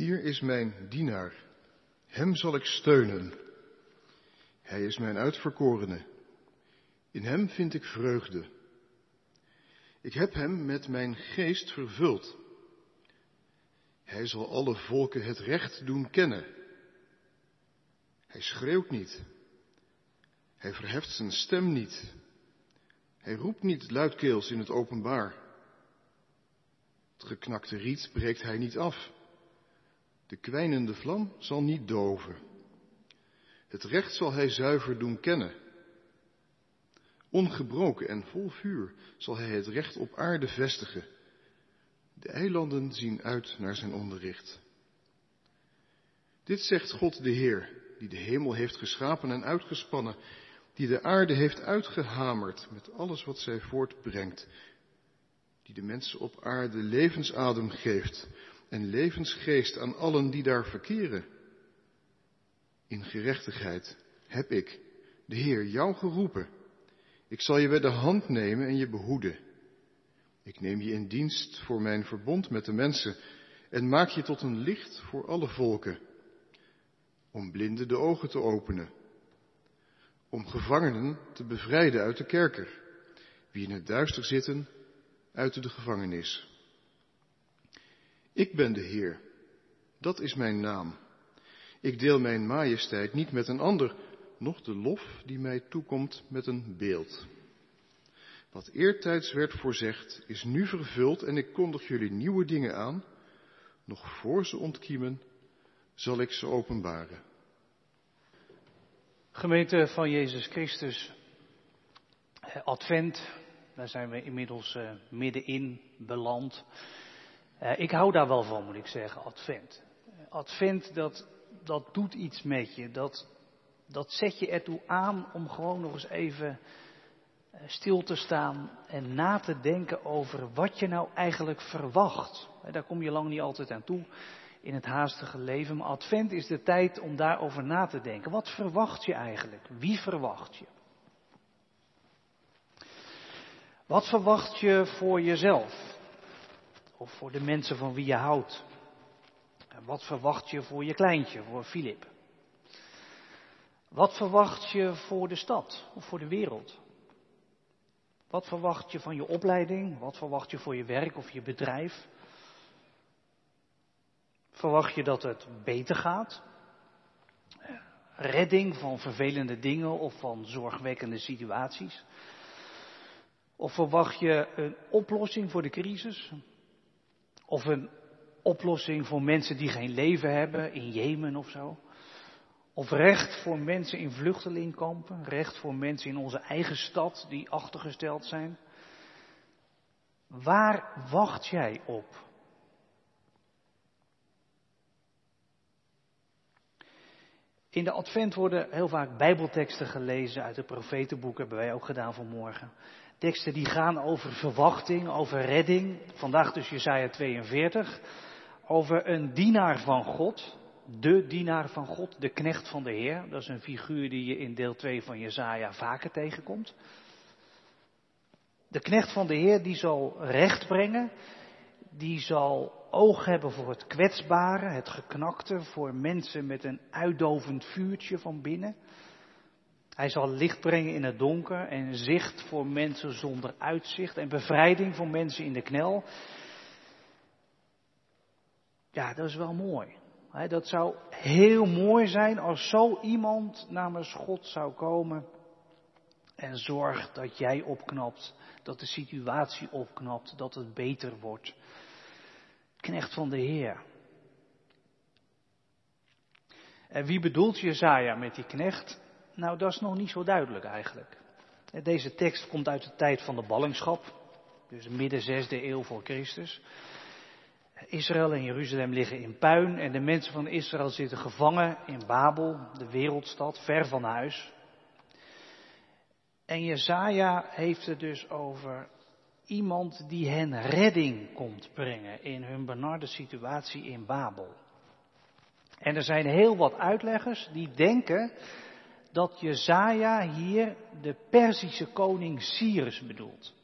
Hier is mijn dienaar, hem zal ik steunen. Hij is mijn uitverkorene, in hem vind ik vreugde. Ik heb hem met mijn geest vervuld. Hij zal alle volken het recht doen kennen. Hij schreeuwt niet. Hij verheft zijn stem niet. Hij roept niet luidkeels in het openbaar. Het geknakte riet breekt hij niet af. De kwijnende vlam zal niet doven. Het recht zal hij zuiver doen kennen. Ongebroken en vol vuur zal hij het recht op aarde vestigen. De eilanden zien uit naar zijn onderricht. Dit zegt God de Heer, die de hemel heeft geschapen en uitgespannen, die de aarde heeft uitgehamerd met alles wat zij voortbrengt, die de mensen op aarde levensadem geeft en levensgeest aan allen die daar verkeren. In gerechtigheid heb ik, de Heer, jou geroepen. Ik zal je bij de hand nemen en je behoeden. Ik neem je in dienst voor mijn verbond met de mensen en maak je tot een licht voor alle volken. Om blinden de ogen te openen. Om gevangenen te bevrijden uit de kerker. Wie in het duister zitten, uit de gevangenis. Ik ben de Heer. Dat is mijn naam. Ik deel mijn majesteit niet met een ander, noch de lof die mij toekomt met een beeld. Wat eertijds werd voorzegd, is nu vervuld en ik kondig jullie nieuwe dingen aan. Nog voor ze ontkiemen, zal ik ze openbaren. Gemeente van Jezus Christus, Advent, daar zijn we inmiddels uh, middenin beland. Uh, ik hou daar wel van, moet ik zeggen, Advent. Advent, dat, dat doet iets met je. Dat, dat zet je ertoe aan om gewoon nog eens even eh, stil te staan en na te denken over wat je nou eigenlijk verwacht. Daar kom je lang niet altijd aan toe in het haastige leven, maar Advent is de tijd om daarover na te denken. Wat verwacht je eigenlijk? Wie verwacht je? Wat verwacht je voor jezelf? Of voor de mensen van wie je houdt? Wat verwacht je voor je kleintje, voor Filip? Wat verwacht je voor de stad of voor de wereld? Wat verwacht je van je opleiding? Wat verwacht je voor je werk of je bedrijf? Verwacht je dat het beter gaat? Redding van vervelende dingen of van zorgwekkende situaties? Of verwacht je een oplossing voor de crisis? Of een oplossing voor mensen die geen leven hebben in Jemen of zo? Of recht voor mensen in vluchtelingkampen, recht voor mensen in onze eigen stad die achtergesteld zijn. Waar wacht jij op? In de advent worden heel vaak bijbelteksten gelezen uit de profetenboeken, hebben wij ook gedaan vanmorgen. Teksten die gaan over verwachting, over redding. Vandaag dus Jesaja 42. Over een dienaar van God, de dienaar van God, de knecht van de Heer. Dat is een figuur die je in deel 2 van Jezaja vaker tegenkomt. De knecht van de Heer die zal recht brengen, die zal oog hebben voor het kwetsbare, het geknakte, voor mensen met een uitdovend vuurtje van binnen. Hij zal licht brengen in het donker en zicht voor mensen zonder uitzicht en bevrijding voor mensen in de knel. Ja, dat is wel mooi. Dat zou heel mooi zijn als zo iemand namens God zou komen en zorgt dat jij opknapt, dat de situatie opknapt, dat het beter wordt. Knecht van de Heer. En wie bedoelt Jezaja met die knecht? Nou, dat is nog niet zo duidelijk eigenlijk. Deze tekst komt uit de tijd van de ballingschap, dus midden zesde eeuw voor Christus. Israël en Jeruzalem liggen in puin en de mensen van Israël zitten gevangen in Babel, de wereldstad, ver van huis. En Jezaja heeft het dus over iemand die hen redding komt brengen in hun benarde situatie in Babel. En er zijn heel wat uitleggers die denken dat Jezaja hier de Perzische koning Cyrus bedoelt.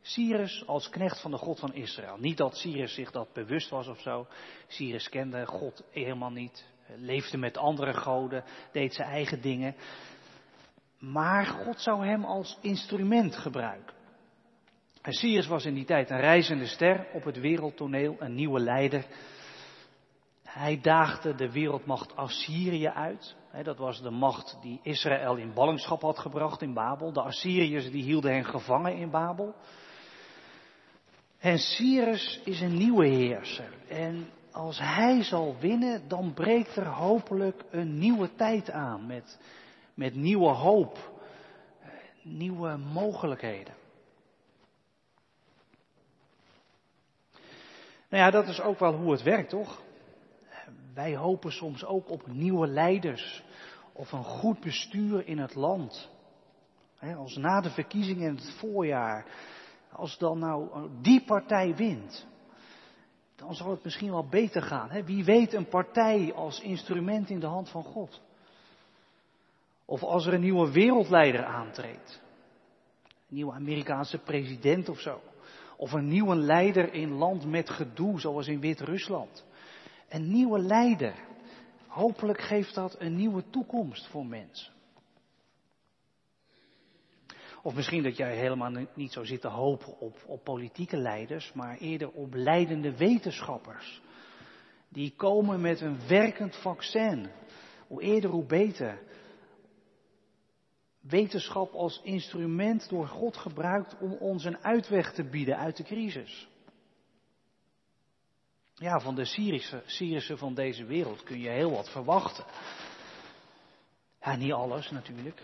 Cyrus als knecht van de God van Israël. Niet dat Cyrus zich dat bewust was of zo. Cyrus kende God helemaal niet. Leefde met andere goden. Deed zijn eigen dingen. Maar God zou hem als instrument gebruiken. En Cyrus was in die tijd een reizende ster op het wereldtoneel, een nieuwe leider. Hij daagde de wereldmacht Assyrië uit. Dat was de macht die Israël in ballingschap had gebracht in Babel. De Assyriërs die hielden hen gevangen in Babel. En Cyrus is een nieuwe heerser. En als hij zal winnen, dan breekt er hopelijk een nieuwe tijd aan. Met, met nieuwe hoop. Nieuwe mogelijkheden. Nou ja, dat is ook wel hoe het werkt, toch? Wij hopen soms ook op nieuwe leiders of een goed bestuur in het land. als na de verkiezingen in het voorjaar, als dan nou die partij wint, dan zal het misschien wel beter gaan. Wie weet een partij als instrument in de hand van God. Of als er een nieuwe wereldleider aantreedt. Een nieuwe Amerikaanse president of zo. Of een nieuwe leider in land met gedoe, zoals in Wit-Rusland. Een nieuwe leider. Hopelijk geeft dat een nieuwe toekomst voor mensen. Of misschien dat jij helemaal niet zo zit te hopen op, op politieke leiders, maar eerder op leidende wetenschappers. Die komen met een werkend vaccin. Hoe eerder, hoe beter. Wetenschap als instrument door God gebruikt om ons een uitweg te bieden uit de crisis. Ja, van de Syrische, Syrische van deze wereld kun je heel wat verwachten. Ja, niet alles natuurlijk.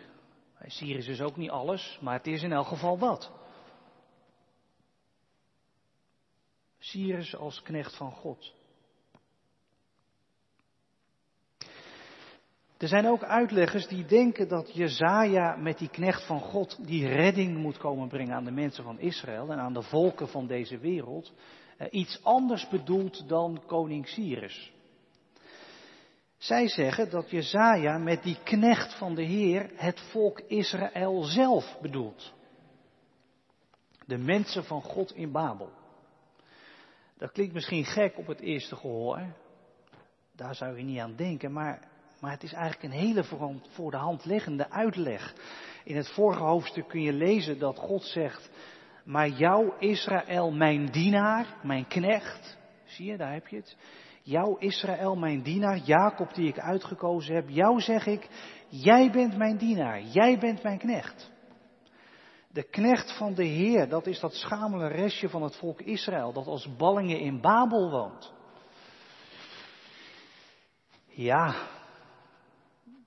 Syrisch is ook niet alles, maar het is in elk geval wat. Cyrus als knecht van God. Er zijn ook uitleggers die denken dat Jezaja met die knecht van God die redding moet komen brengen aan de mensen van Israël en aan de volken van deze wereld. Eh, iets anders bedoelt dan koning Cyrus. Zij zeggen dat Jezaja met die knecht van de Heer het volk Israël zelf bedoelt. De mensen van God in Babel. Dat klinkt misschien gek op het eerste gehoor. Daar zou je niet aan denken, maar, maar het is eigenlijk een hele voor de hand liggende uitleg. In het vorige hoofdstuk kun je lezen dat God zegt, maar jou Israël mijn dienaar, mijn knecht, zie je, daar heb je het. Jou Israël mijn dienaar, Jacob die ik uitgekozen heb, jou zeg ik, jij bent mijn dienaar, jij bent mijn knecht. De knecht van de Heer, dat is dat schamele restje van het volk Israël, dat als ballingen in Babel woont. Ja,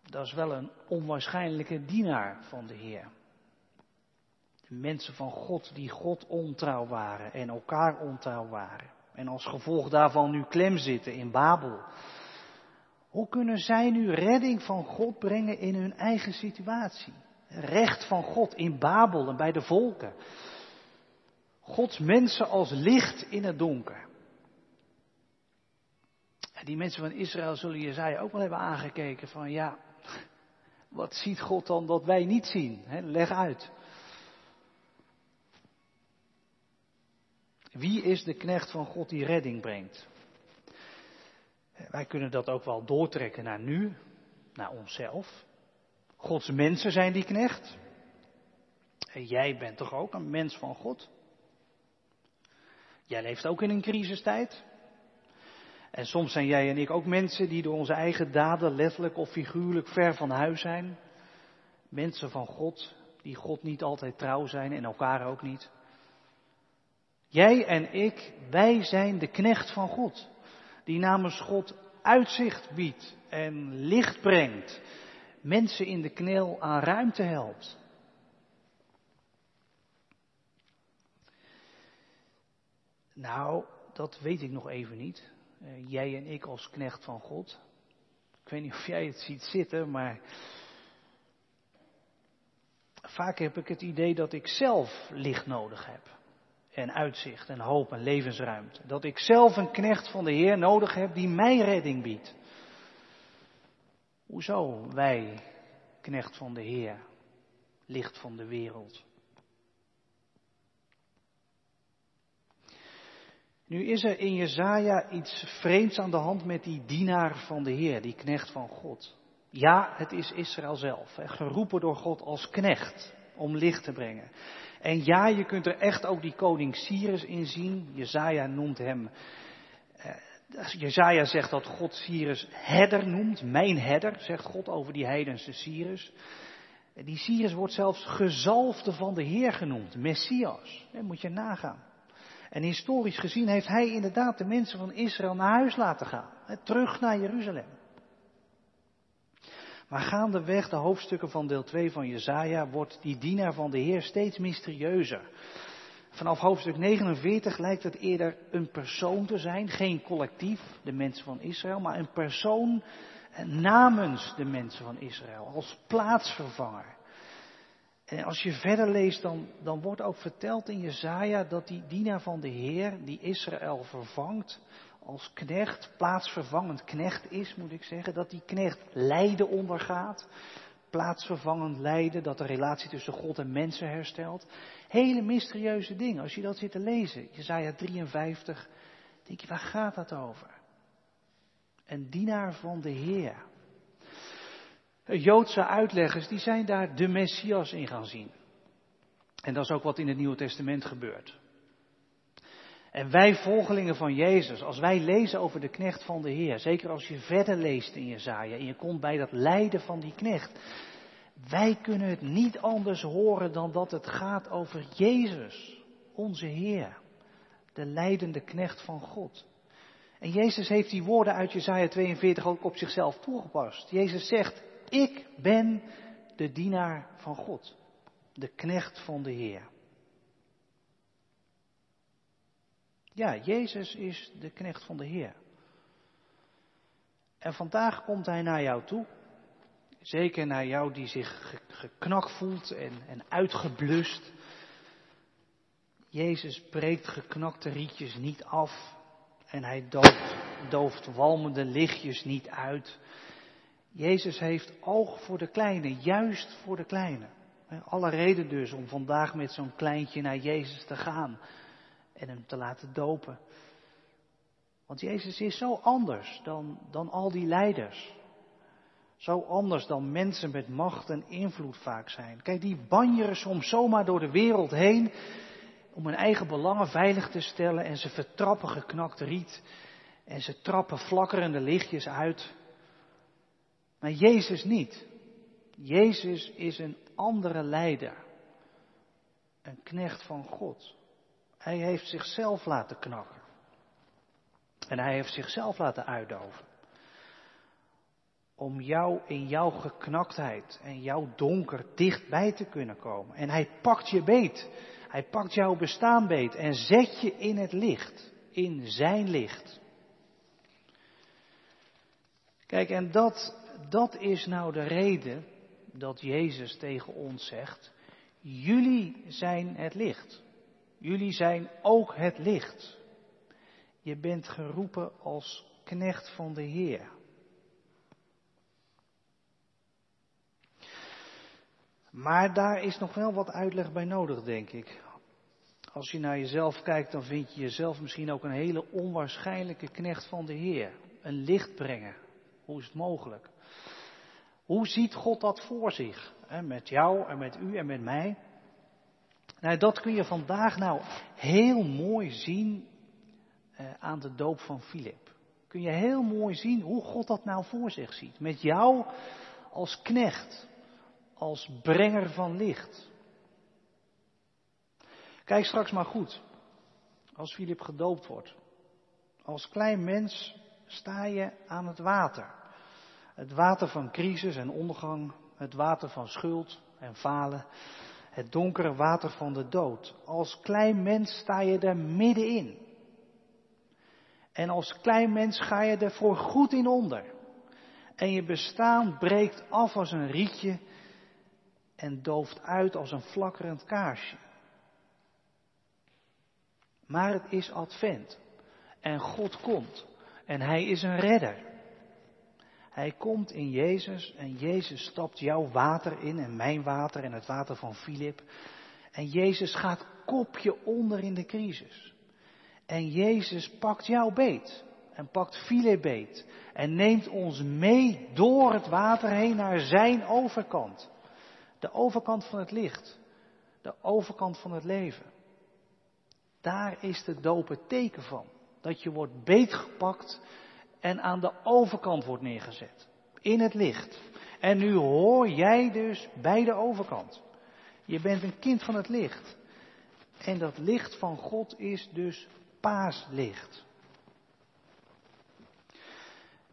dat is wel een onwaarschijnlijke dienaar van de Heer. De mensen van God die God ontrouw waren en elkaar ontrouw waren. En als gevolg daarvan nu klem zitten in Babel. Hoe kunnen zij nu redding van God brengen in hun eigen situatie? Recht van God in Babel en bij de volken. Gods mensen als licht in het donker. En die mensen van Israël zullen Jezaja ook wel hebben aangekeken van ja, wat ziet God dan dat wij niet zien? leg uit. Wie is de knecht van God die redding brengt? Wij kunnen dat ook wel doortrekken naar nu, naar onszelf. Gods mensen zijn die knecht. En jij bent toch ook een mens van God? Jij leeft ook in een crisistijd. En soms zijn jij en ik ook mensen die door onze eigen daden letterlijk of figuurlijk ver van huis zijn. Mensen van God, die God niet altijd trouw zijn en elkaar ook niet. Jij en ik, wij zijn de knecht van God, die namens God uitzicht biedt en licht brengt, mensen in de knel aan ruimte helpt. Nou, dat weet ik nog even niet. Uh, jij en ik als knecht van God. Ik weet niet of jij het ziet zitten, maar vaak heb ik het idee dat ik zelf licht nodig heb en uitzicht en hoop en levensruimte. Dat ik zelf een knecht van de Heer nodig heb die mij redding biedt. Hoezo wij, knecht van de Heer, licht van de wereld? Nu is er in Jezaja iets vreemds aan de hand met die dienaar van de Heer, die knecht van God. Ja, het is Israël zelf, geroepen door God als knecht om licht te brengen. En ja, je kunt er echt ook die koning Cyrus in zien. Jezaja noemt hem, eh, Jezaja zegt dat God Cyrus herder noemt, mijn herder, zegt God over die heidense Cyrus. Die Cyrus wordt zelfs gezalfde van de Heer genoemd, Messias. Dat moet je nagaan. En historisch gezien heeft hij inderdaad de mensen van Israël naar huis laten gaan, terug naar Jeruzalem. Maar gaandeweg de hoofdstukken van deel 2 van Jezaja wordt die dienaar van de Heer steeds mysterieuzer. Vanaf hoofdstuk 49 lijkt het eerder een persoon te zijn, geen collectief, de mensen van Israël, maar een persoon namens de mensen van Israël, als plaatsvervanger. En als je verder leest, dan, dan wordt ook verteld in Jezaja dat die dienaar van de Heer, die Israël vervangt, als knecht, plaatsvervangend knecht is, moet ik zeggen, dat die knecht lijden ondergaat, plaatsvervangend lijden, dat de relatie tussen God en mensen herstelt. Hele mysterieuze dingen. Als je dat zit te lezen, Jezaja 53, denk je, waar gaat dat over? Een dienaar van de Heer. Joodse uitleggers, die zijn daar de Messias in gaan zien. En dat is ook wat in het Nieuwe Testament gebeurt. En wij volgelingen van Jezus, als wij lezen over de knecht van de Heer, zeker als je verder leest in Jezaja en je komt bij dat lijden van die knecht, wij kunnen het niet anders horen dan dat het gaat over Jezus, onze Heer, de leidende knecht van God. En Jezus heeft die woorden uit Jezaja 42 ook op zichzelf toegepast. Jezus zegt, ik ben de dienaar van God, de knecht van de Heer. Ja, Jezus is de knecht van de Heer. En vandaag komt Hij naar jou toe. Zeker naar jou die zich geknakt voelt en, en uitgeblust. Jezus breekt geknakte rietjes niet af. En hij dooft, dooft walmende lichtjes niet uit. Jezus heeft oog voor de kleine, juist voor de kleine. Alle reden dus om vandaag met zo'n kleintje naar Jezus te gaan en hem te laten dopen. Want Jezus is zo anders dan, dan al die leiders. Zo anders dan mensen met macht en invloed vaak zijn. Kijk, die banjeren soms zomaar door de wereld heen om hun eigen belangen veilig te stellen en ze vertrappen geknakt riet en ze trappen flakkerende lichtjes uit. Maar Jezus niet. Jezus is een andere leider. Een knecht van God. Hij heeft zichzelf laten knakken. En hij heeft zichzelf laten uitdoven. Om jou in jouw geknaktheid en jouw donker dichtbij te kunnen komen. En hij pakt je beet. Hij pakt jouw bestaan beet en zet je in het licht. In zijn licht. Kijk, en dat, dat is nou de reden dat Jezus tegen ons zegt, jullie zijn het licht. Jullie zijn ook het licht. Je bent geroepen als knecht van de Heer. Maar daar is nog wel wat uitleg bij nodig, denk ik. Als je naar jezelf kijkt, dan vind je jezelf misschien ook een hele onwaarschijnlijke knecht van de Heer. Een licht brengen. Hoe is het mogelijk? Hoe ziet God dat voor zich? Met jou en met u en met mij. Nou, dat kun je vandaag nou heel mooi zien eh, aan de doop van Filip. Kun je heel mooi zien hoe God dat nou voor zich ziet. Met jou als knecht, als brenger van licht. Kijk straks maar goed, als Filip gedoopt wordt. Als klein mens sta je aan het water. Het water van crisis en ondergang, het water van schuld en falen het donkere water van de dood. Als klein mens sta je er middenin. En als klein mens ga je er voor goed in onder. En je bestaan breekt af als een rietje en dooft uit als een flakkerend kaarsje. Maar het is advent en God komt en Hij is een redder. Hij komt in Jezus en Jezus stapt jouw water in en mijn water en het water van Filip. En Jezus gaat kopje onder in de crisis. En Jezus pakt jou beet. En pakt filet beet. En neemt ons mee door het water heen naar zijn overkant. De overkant van het licht. De overkant van het leven. Daar is de doop teken van. Dat je wordt beetgepakt en aan de overkant wordt neergezet. In het licht. En nu hoor jij dus bij de overkant. Je bent een kind van het licht. En dat licht van God is dus paaslicht.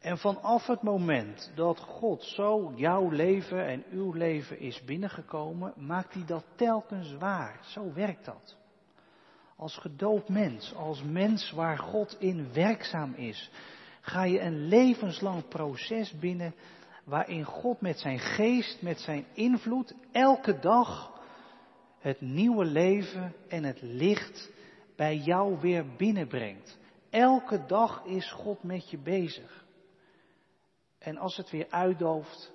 En vanaf het moment dat God zo jouw leven en uw leven is binnengekomen, maakt hij dat telkens waar. Zo werkt dat. Als gedoopt mens, als mens waar God in werkzaam is, ga je een levenslang proces binnen waarin God met zijn geest, met zijn invloed, elke dag het nieuwe leven en het licht bij jou weer binnenbrengt. Elke dag is God met je bezig. En als het weer uitdooft,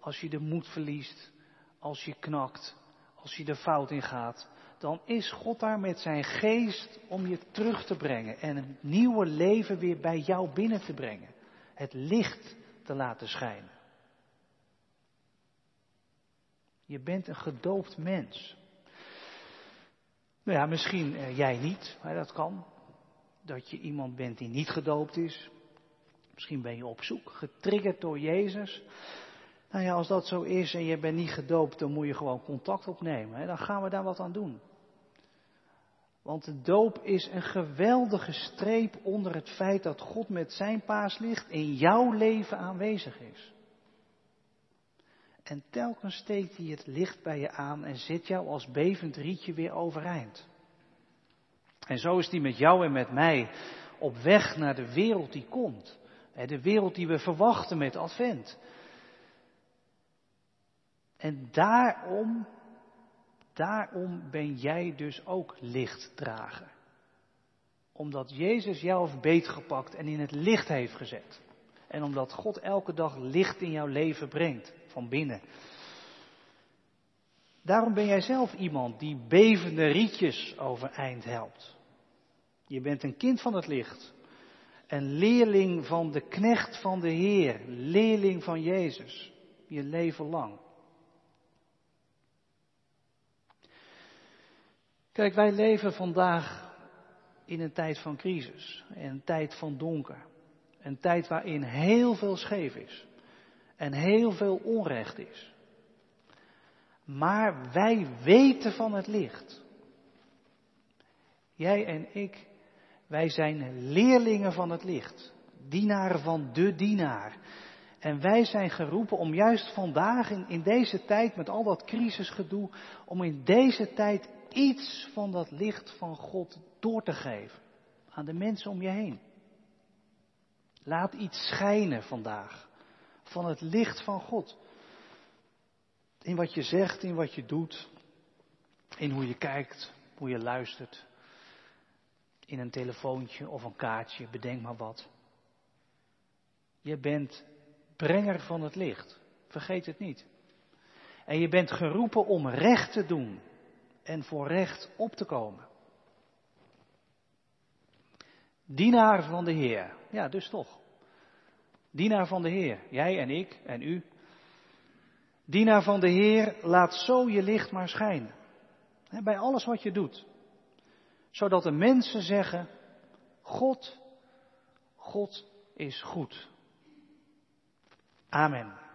als je de moed verliest, als je knakt, als je de fout in gaat, dan is God daar met zijn geest om je terug te brengen en een nieuwe leven weer bij jou binnen te brengen. Het licht te laten schijnen. Je bent een gedoopt mens. Nou ja, misschien eh, jij niet, maar dat kan. Dat je iemand bent die niet gedoopt is. Misschien ben je op zoek, getriggerd door Jezus. Nou ja, als dat zo is en je bent niet gedoopt, dan moet je gewoon contact opnemen. Hè? Dan gaan we daar wat aan doen. Want de doop is een geweldige streep onder het feit dat God met zijn paaslicht in jouw leven aanwezig is. En telkens steekt hij het licht bij je aan en zet jou als bevend rietje weer overeind. En zo is hij met jou en met mij op weg naar de wereld die komt. De wereld die we verwachten met Advent. En daarom, daarom ben jij dus ook lichtdrager. Omdat Jezus jou heeft beetgepakt en in het licht heeft gezet. En omdat God elke dag licht in jouw leven brengt, van binnen. Daarom ben jij zelf iemand die bevende rietjes overeind helpt. Je bent een kind van het licht. Een leerling van de knecht van de Heer. Leerling van Jezus. Je leven lang. Kijk, wij leven vandaag in een tijd van crisis. Een tijd van donker. Een tijd waarin heel veel scheef is. En heel veel onrecht is. Maar wij weten van het licht. Jij en ik, wij zijn leerlingen van het licht. Dienaren van de dienaar. En wij zijn geroepen om juist vandaag, in, in deze tijd, met al dat crisisgedoe, om in deze tijd iets van dat licht van God door te geven aan de mensen om je heen. Laat iets schijnen vandaag van het licht van God. In wat je zegt, in wat je doet, in hoe je kijkt, hoe je luistert. In een telefoontje of een kaartje, bedenk maar wat. Je bent brenger van het licht. Vergeet het niet. En je bent geroepen om recht te doen en voor recht op te komen. Dienaar van de Heer. Ja, dus toch. Dienaar van de Heer. Jij en ik en u. Dienaar van de Heer, laat zo je licht maar schijnen. Bij alles wat je doet. Zodat de mensen zeggen, God, God is goed. Amen.